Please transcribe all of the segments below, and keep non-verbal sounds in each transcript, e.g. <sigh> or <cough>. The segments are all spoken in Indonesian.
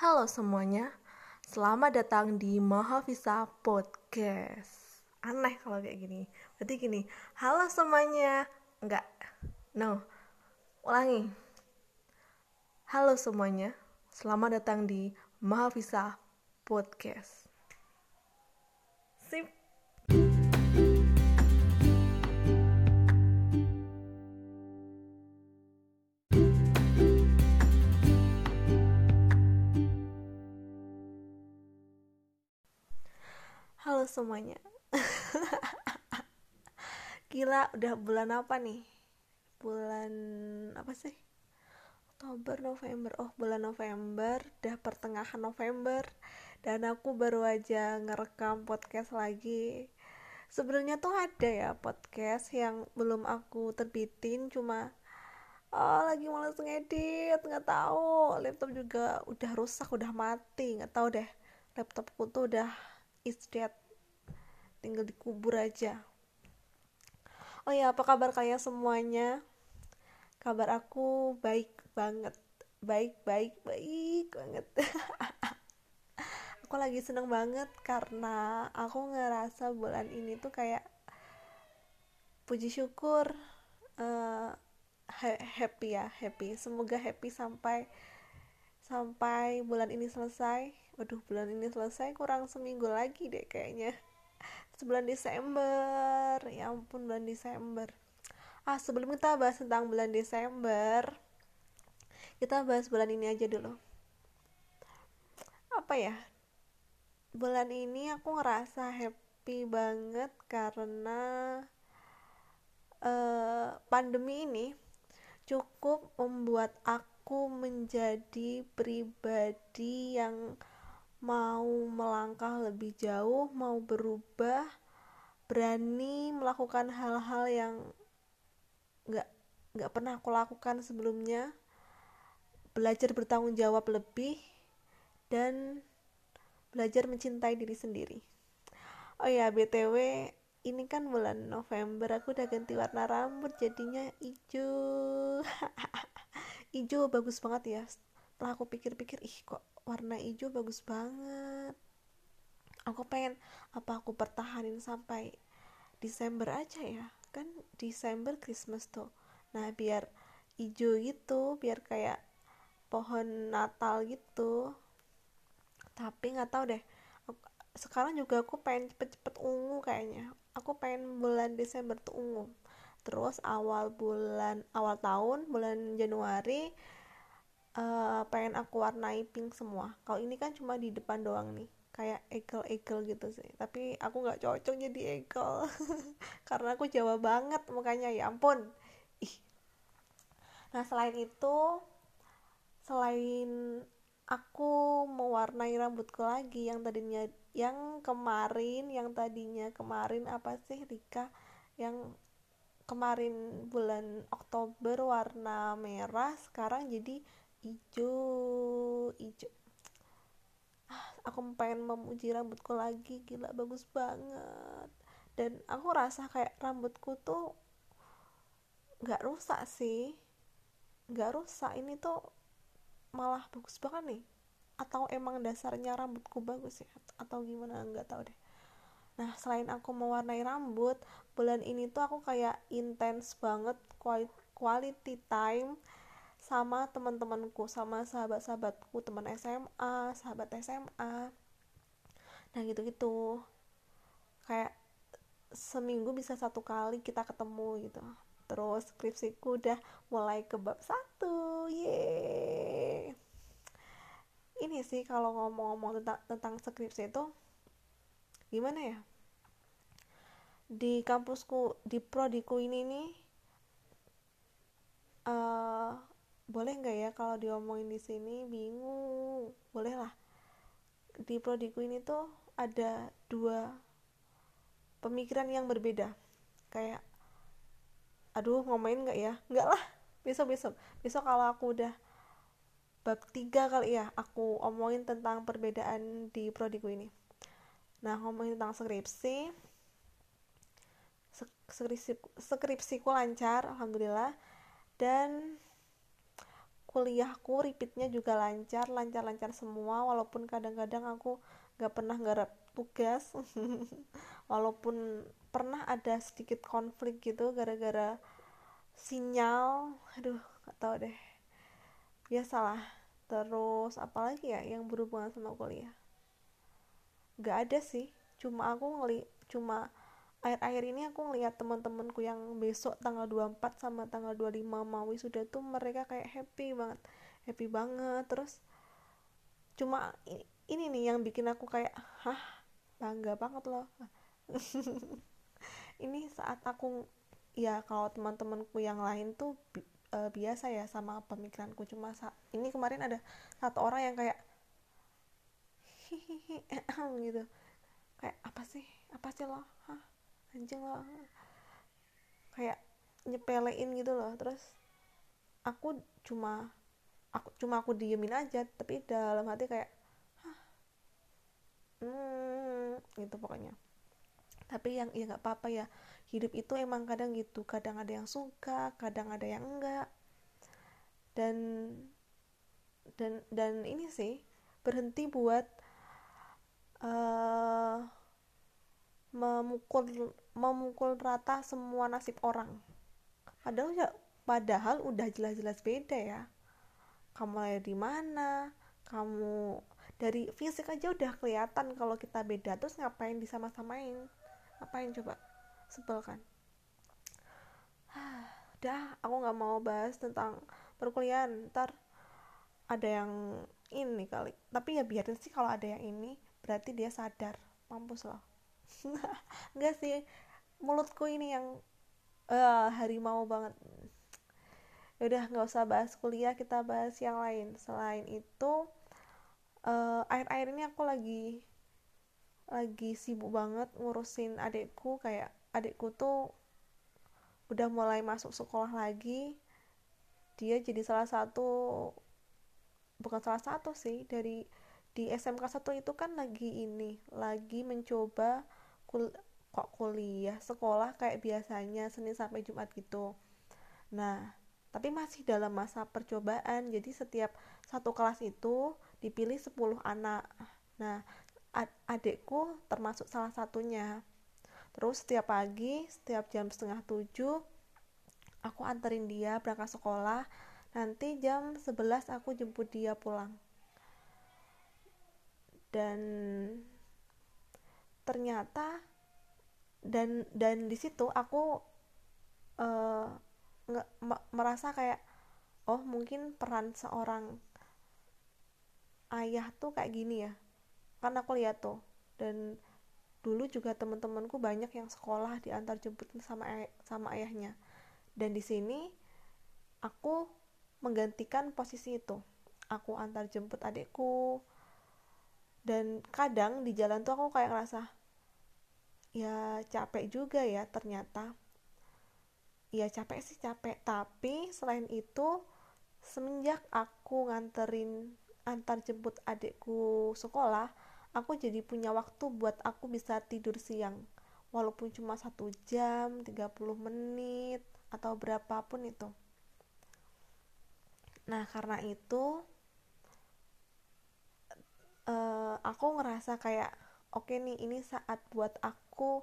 Halo semuanya, selamat datang di Mahavisa Podcast. Aneh kalau kayak gini. Berarti gini, halo semuanya. Enggak, no. Ulangi. Halo semuanya, selamat datang di Mahavisa Podcast. Semuanya. <laughs> Gila, udah bulan apa nih? Bulan apa sih? Oktober, November. Oh, bulan November, udah pertengahan November dan aku baru aja ngerekam podcast lagi. Sebenarnya tuh ada ya podcast yang belum aku terbitin cuma oh lagi males ngedit nggak tahu laptop juga udah rusak udah mati nggak tahu deh laptopku tuh udah is dead tinggal dikubur aja. Oh ya apa kabar kalian semuanya? Kabar aku baik banget. Baik baik baik banget. <laughs> Aku lagi seneng banget karena aku ngerasa bulan ini tuh kayak puji syukur uh, happy ya happy. Semoga happy sampai sampai bulan ini selesai. Waduh bulan ini selesai kurang seminggu lagi deh kayaknya sebulan Desember. Ya ampun bulan Desember. Ah sebelum kita bahas tentang bulan Desember kita bahas bulan ini aja dulu. Apa ya? Bulan ini aku ngerasa happy banget karena uh, pandemi ini cukup membuat aku menjadi pribadi yang mau melangkah lebih jauh, mau berubah, berani melakukan hal-hal yang nggak nggak pernah aku lakukan sebelumnya, belajar bertanggung jawab lebih dan belajar mencintai diri sendiri. Oh ya, btw ini kan bulan November aku udah ganti warna rambut jadinya hijau. <laughs> Hijau bagus banget ya. Setelah aku pikir-pikir ih kok warna hijau bagus banget. Aku pengen apa aku pertahanin sampai Desember aja ya? Kan Desember Christmas tuh. Nah biar hijau gitu biar kayak pohon Natal gitu. Tapi nggak tahu deh. Sekarang juga aku pengen cepet-cepet ungu kayaknya. Aku pengen bulan Desember tuh ungu. Terus awal bulan awal tahun bulan Januari uh, pengen aku warnai pink semua. Kalau ini kan cuma di depan doang nih kayak eagle-eagle gitu sih. Tapi aku nggak cocok jadi eagle <laughs> karena aku Jawa banget makanya ya ampun. Ih. Nah selain itu selain aku mewarnai rambutku lagi yang tadinya yang kemarin yang tadinya kemarin apa sih Rika? Yang kemarin bulan Oktober warna merah sekarang jadi hijau hijau ah, aku pengen memuji rambutku lagi gila bagus banget. Dan aku rasa kayak rambutku tuh nggak rusak sih. Nggak rusak ini tuh malah bagus banget nih. Atau emang dasarnya rambutku bagus ya? Atau gimana? Nggak tahu deh. Nah selain aku mewarnai rambut bulan ini tuh aku kayak intens banget quality time sama teman-temanku sama sahabat-sahabatku teman SMA sahabat SMA nah gitu-gitu. Kayak seminggu bisa satu kali kita ketemu gitu. Terus skripsiku udah mulai ke bab satu. Ye ini sih kalau ngomong-ngomong tentang tentang skripsi itu gimana ya? Di kampusku di prodiku ini nih uh, boleh nggak ya kalau diomongin di sini? Bingung. Boleh lah di prodiku ini tuh ada dua pemikiran yang berbeda. Kayak aduh ngomongin nggak ya? Nggak lah. Besok besok. Besok kalau aku udah bab tiga kali ya aku omongin tentang perbedaan di prodiku ini. Nah ngomongin tentang skripsi. Skripsi skripsiku lancar alhamdulillah. Dan kuliahku repeatnya juga lancar lancar-lancar semua walaupun kadang-kadang aku gak pernah garap tugas. <laughs> Walaupun pernah ada sedikit konflik gitu gara-gara sinyal aduh gak tau deh. Biasalah terus apalagi ya yang berhubungan sama kuliah? Gak ada sih cuma aku ngeli cuma akhir-akhir ini aku ngeliat teman-temanku yang besok tanggal 24 sama tanggal 25 mau wisuda tuh mereka kayak happy banget. Happy banget terus cuma ini nih yang bikin aku kayak hah? Bangga banget loh. <laughs> Ini saat aku ya kalau teman-temanku yang lain tuh bi uh, biasa ya sama pemikiranku. Cuma ini kemarin ada satu orang yang kayak hihihi gitu. Kayak apa sih? Apa sih lo? Hah anjing lo kayak nyepelein gitu loh. Terus aku cuma aku cuma aku diemin aja. Tapi dalam hati kayak hmm gitu pokoknya. Tapi yang ya nggak apa-apa ya. Hidup itu emang kadang gitu. Kadang ada yang suka kadang ada yang enggak. Dan dan dan ini sih berhenti buat uh, memukul memukul rata semua nasib orang. Padahal ya padahal udah jelas-jelas beda ya. Kamu lahir di mana kamu dari fisik aja udah kelihatan kalau kita beda terus ngapain disama-samain? Ngapain coba? Sebel kan? Udah aku nggak mau bahas tentang perkuliahan. Ntar ada yang ini kali. Tapi ya biarin sih kalau ada yang ini berarti dia sadar. Mampus loh <laughs> enggak sih mulutku ini yang uh, harimau banget. Udah nggak usah bahas kuliah kita bahas yang lain. Selain itu uh, akhir-akhir ini aku lagi lagi sibuk banget ngurusin adikku. Kayak adikku tuh udah mulai masuk sekolah lagi. Dia jadi salah satu bukan salah satu sih dari di SMK 1 itu kan lagi ini lagi mencoba kul kok kuliah sekolah kayak biasanya Senin sampai Jumat gitu. Nah tapi masih dalam masa percobaan. Jadi setiap satu kelas itu dipilih 10 anak. Nah ad adikku termasuk salah satunya. Terus setiap pagi setiap jam setengah tujuh aku anterin dia berangkat sekolah. Nanti jam 11 aku jemput dia pulang. Dan ternyata dan dan di situ aku uh, nge, merasa kayak oh mungkin peran seorang ayah tuh kayak gini ya. Kan aku lihat tuh dan dulu juga teman-temanku banyak yang sekolah diantar jemput sama ay sama ayahnya. Dan di sini aku menggantikan posisi itu. Aku antar jemput adikku dan kadang di jalan tuh aku kayak ngerasa ya capek juga ya ternyata. Ya capek sih capek. Tapi selain itu semenjak aku nganterin antar jemput adikku sekolah aku jadi punya waktu buat aku bisa tidur siang. Walaupun cuma satu jam 30 menit atau berapapun itu. Nah karena itu uh, aku ngerasa kayak oke nih ini saat buat aku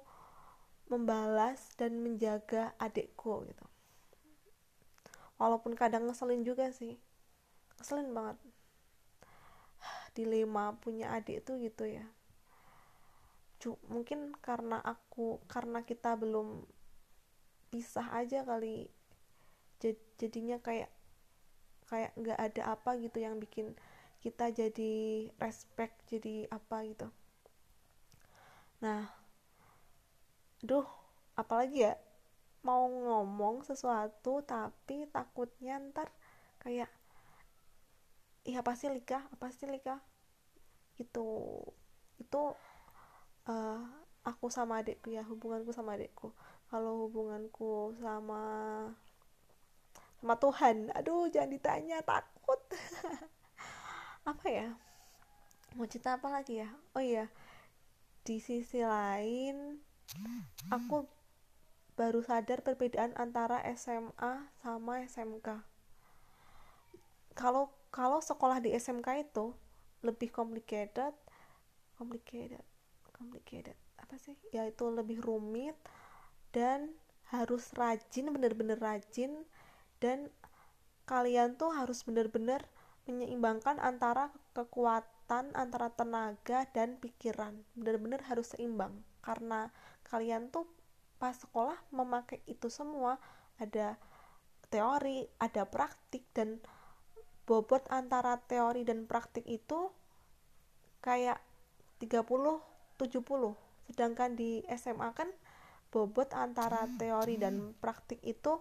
membalas dan menjaga adikku gitu. Walaupun kadang ngeselin juga sih. Ngeselin banget. Dilema punya adik tuh gitu ya. Cuk, mungkin karena aku karena kita belum pisah aja kali jadinya kayak kayak nggak ada apa gitu yang bikin kita jadi respect jadi apa gitu nah duh apalagi ya? Mau ngomong sesuatu tapi takutnya ntar kayak iya pasti Lika? Pasti Lika? Itu itu uh, aku sama adikku ya hubunganku sama adikku. Kalau hubunganku sama sama Tuhan aduh jangan ditanya takut. <laughs> Apa ya? Mau cerita apa lagi ya? Oh iya di sisi lain aku baru sadar perbedaan antara SMA sama SMK kalau kalau sekolah di SMK itu lebih complicated complicated complicated apa sih? Ya itu lebih rumit dan harus rajin bener-bener rajin dan kalian tuh harus bener-bener menyeimbangkan antara kekuatan antara tenaga dan pikiran. Bener-bener harus seimbang. Karena kalian tuh pas sekolah memakai itu semua. Ada teori ada praktik dan bobot antara teori dan praktik itu kayak 30 70 sedangkan di SMA kan bobot antara teori dan praktik itu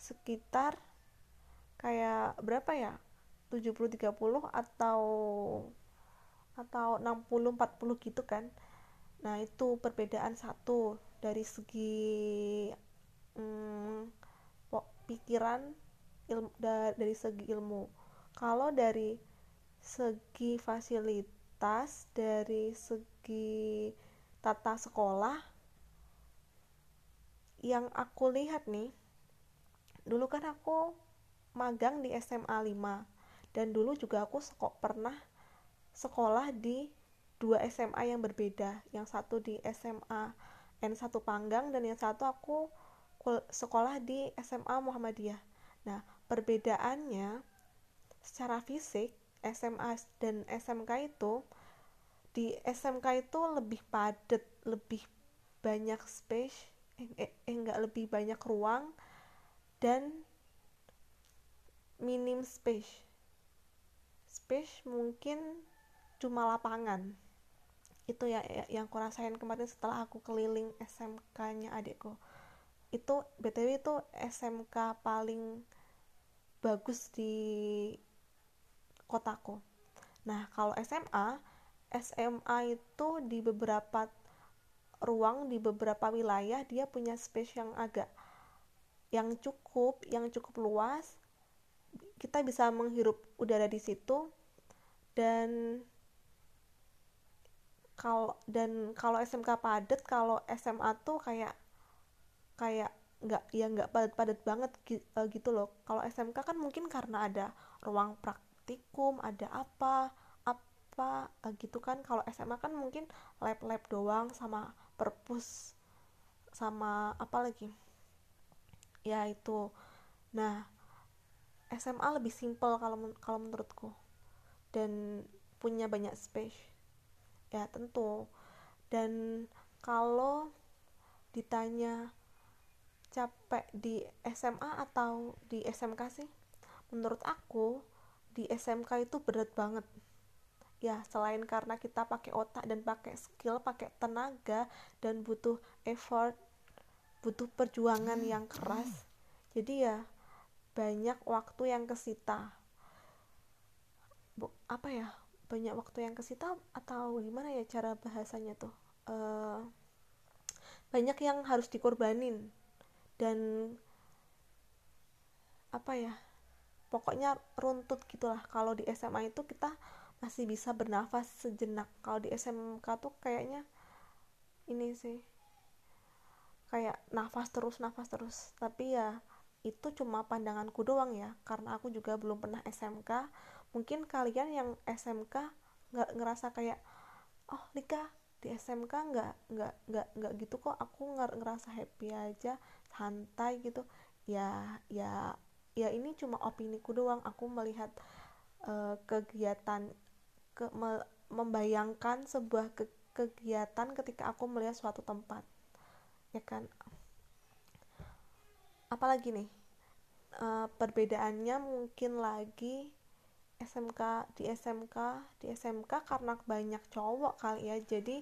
sekitar kayak berapa ya? 70 30 atau atau 60 40 gitu kan. Nah itu perbedaan satu dari segi hmm, pikiran ilmu dari segi ilmu. Kalau dari segi fasilitas dari segi tata sekolah yang aku lihat nih dulu kan aku magang di SMA 5 dan dulu juga aku sekok pernah sekolah di dua SMA yang berbeda. Yang satu di SMA N1 Panggang dan yang satu aku sekolah di SMA Muhammadiyah. Nah perbedaannya secara fisik SMA dan SMK itu di SMK itu lebih padat lebih banyak space eh, eh, eh enggak lebih banyak ruang dan minim space. Space mungkin cuma lapangan. Itu ya, ya yang aku rasain kemarin setelah aku keliling SMK-nya adikku. Itu btw itu SMK paling bagus di kotaku. Nah kalau SMA SMA itu di beberapa ruang di beberapa wilayah dia punya space yang agak yang cukup yang cukup luas. Kita bisa menghirup udara di situ dan kalau dan kalau SMK padat kalau SMA tuh kayak kayak nggak ya nggak padat-padat banget eh, gitu loh. Kalau SMK kan mungkin karena ada ruang praktik praktikum ada apa apa gitu kan. Kalau SMA kan mungkin lab-lab doang sama perpus sama apa lagi? Ya itu. Nah SMA lebih simple kalau kalau menurutku. Dan punya banyak space ya tentu. Dan kalau ditanya capek di SMA atau di SMK sih menurut aku di SMK itu berat banget. Ya selain karena kita pakai otak dan pakai skill pakai tenaga dan butuh effort butuh perjuangan yang keras jadi ya banyak waktu yang kesita. Bu, apa ya banyak waktu yang kesita atau gimana ya cara bahasanya tuh? Uh, banyak yang harus dikorbanin dan apa ya pokoknya runtut gitulah. Kalau di SMA itu kita masih bisa bernafas sejenak. Kalau di SMK tuh kayaknya ini sih kayak nafas terus nafas terus. Tapi ya itu cuma pandanganku doang ya. Karena aku juga belum pernah SMK mungkin kalian yang SMK nggak ngerasa kayak oh Lika di SMK nggak nggak nggak nggak gitu kok aku ngerasa happy aja santai gitu. Ya ya ya ini cuma opini ku doang. Aku melihat uh, kegiatan ke me, membayangkan sebuah ke, kegiatan ketika aku melihat suatu tempat. Ya kan? Apalagi nih? Uh, perbedaannya mungkin lagi SMK di SMK di SMK karena banyak cowok kali ya jadi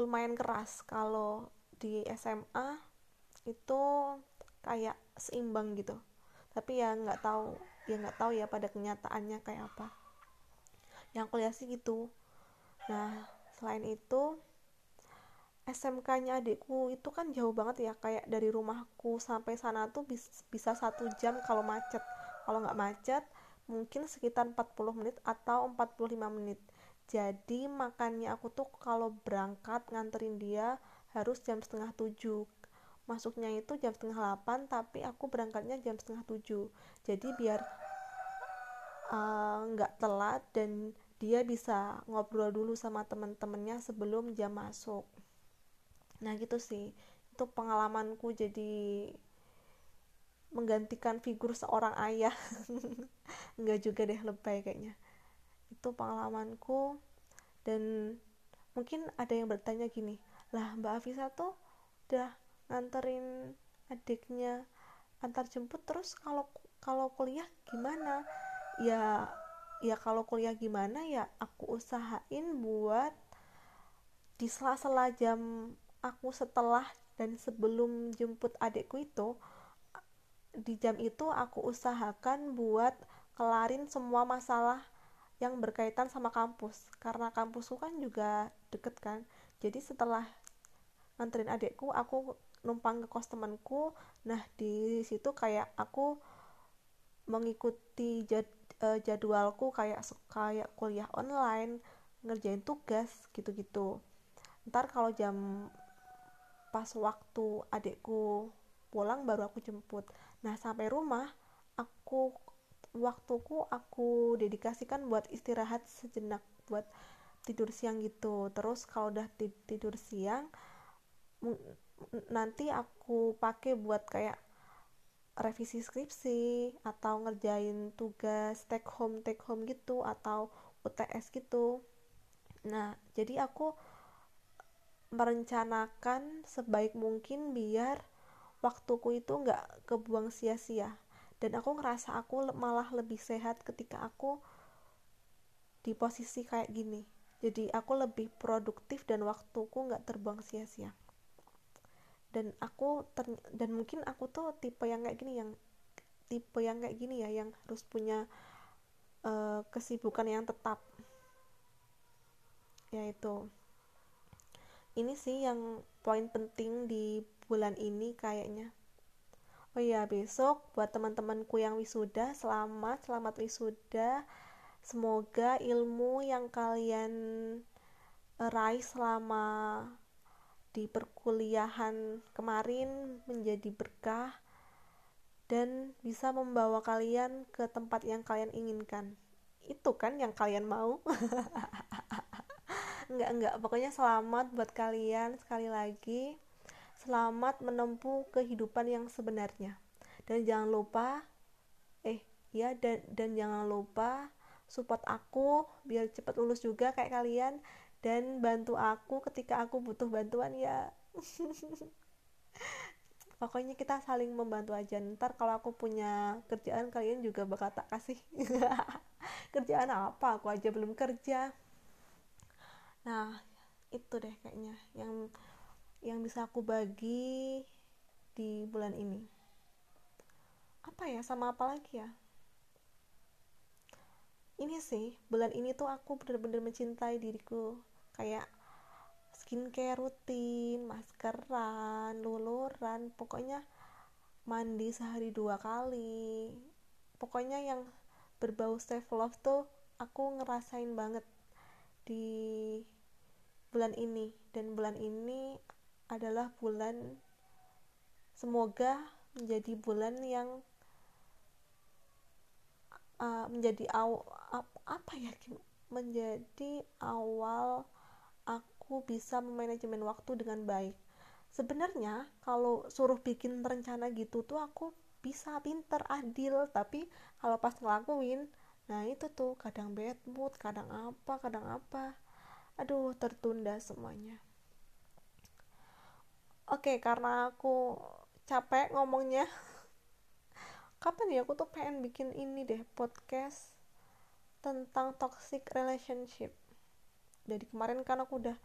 lumayan keras. Kalau di SMA itu kayak seimbang gitu. Tapi ya nggak tahu ya nggak tahu ya pada kenyataannya kayak apa. Yang aku lihat sih gitu. Nah selain itu SMK-nya adikku itu kan jauh banget ya kayak dari rumahku sampai sana tuh bisa satu jam kalau macet. Kalau nggak macet mungkin sekitar 40 menit atau 45 menit. Jadi makannya aku tuh kalau berangkat nganterin dia harus jam setengah tujuh. Masuknya itu jam setengah delapan tapi aku berangkatnya jam setengah tujuh. Jadi biar eh, nggak uh, telat dan dia bisa ngobrol dulu sama temen-temennya sebelum jam masuk. Nah gitu sih. Itu pengalamanku. Jadi menggantikan figur seorang ayah. <laughs> Nggak juga deh lebay kayaknya. Itu pengalamanku. Dan mungkin ada yang bertanya gini lah Mbak Afisa tuh udah nganterin adiknya antar jemput terus kalau kalau kuliah gimana? Ya ya kalau kuliah gimana ya aku usahain buat di sela-sela jam aku setelah dan sebelum jemput adikku itu di jam itu aku usahakan buat kelarin semua masalah yang berkaitan sama kampus. Karena kampusku kan juga deket kan. Jadi setelah nganterin adikku aku numpang ke kos temanku. Nah di situ kayak aku mengikuti jad, uh, jadwalku kayak kayak kuliah online ngerjain tugas gitu-gitu. Ntar kalau jam pas waktu adikku pulang baru aku jemput nah sampai rumah aku waktuku aku dedikasikan buat istirahat sejenak buat tidur siang gitu. Terus kalau udah tidur siang nanti aku pakai buat kayak revisi skripsi atau ngerjain tugas take home take home gitu atau UTS gitu. Nah jadi aku merencanakan sebaik mungkin biar waktuku itu nggak kebuang sia-sia. Dan aku ngerasa aku malah lebih sehat ketika aku di posisi kayak gini. Jadi aku lebih produktif dan waktuku nggak terbuang sia-sia. Dan aku dan mungkin aku tuh tipe yang kayak gini yang tipe yang kayak gini ya yang harus punya uh, kesibukan yang tetap. Yaitu ini sih yang poin penting di bulan ini kayaknya Oh iya, besok buat teman-temanku yang wisuda, selamat, selamat wisuda. Semoga ilmu yang kalian raih selama di perkuliahan kemarin menjadi berkah dan bisa membawa kalian ke tempat yang kalian inginkan. Itu kan yang kalian mau? <laughs> enggak, enggak. Pokoknya selamat buat kalian sekali lagi. Selamat menempuh kehidupan yang sebenarnya. Dan jangan lupa eh ya dan dan jangan lupa support aku biar cepat lulus juga kayak kalian. Dan bantu aku ketika aku butuh bantuan ya. <laughs> Pokoknya kita saling membantu aja. Ntar kalau aku punya kerjaan kalian juga bakal tak kasih. <laughs> Kerjaan apa? Aku aja belum kerja nah itu deh kayaknya yang yang bisa aku bagi di bulan ini. Apa ya sama apa lagi ya? Ini sih bulan ini tuh aku bener-bener mencintai diriku. Kayak skincare rutin maskeran luluran pokoknya mandi sehari dua kali. Pokoknya yang berbau self love tuh aku ngerasain banget di bulan ini. Dan bulan ini adalah bulan semoga menjadi bulan yang uh, menjadi aw, apa ya menjadi awal aku bisa memanajemen waktu dengan baik. Sebenarnya kalau suruh bikin rencana gitu tuh aku bisa pinter adil. Tapi kalau pas ngelakuin nah itu tuh kadang bad mood kadang apa kadang apa aduh tertunda semuanya Oke, karena aku capek ngomongnya. <laughs> Kapan ya aku tuh pengen bikin ini deh podcast tentang toxic relationship. Dari kemarin kan aku udah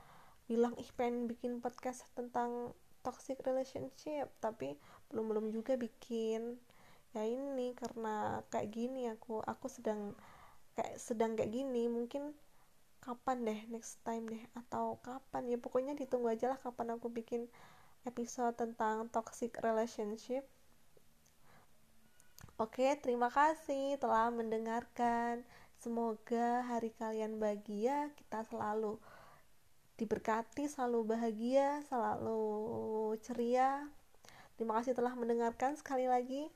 bilang ih pengen bikin podcast tentang toxic relationship, tapi belum belum juga bikin. Ya ini karena kayak gini aku aku sedang kayak sedang kayak gini mungkin kapan deh next time deh atau kapan ya pokoknya ditunggu aja lah kapan aku bikin episode tentang toxic relationship. Oke, terima kasih telah mendengarkan. Semoga hari kalian bahagia, kita selalu diberkati, selalu bahagia, selalu ceria. Terima kasih telah mendengarkan sekali lagi.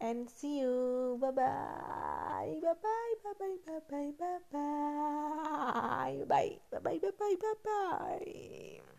And see you bye bye bye bye bye bye bye bye bye bye bye bye bye bye bye bye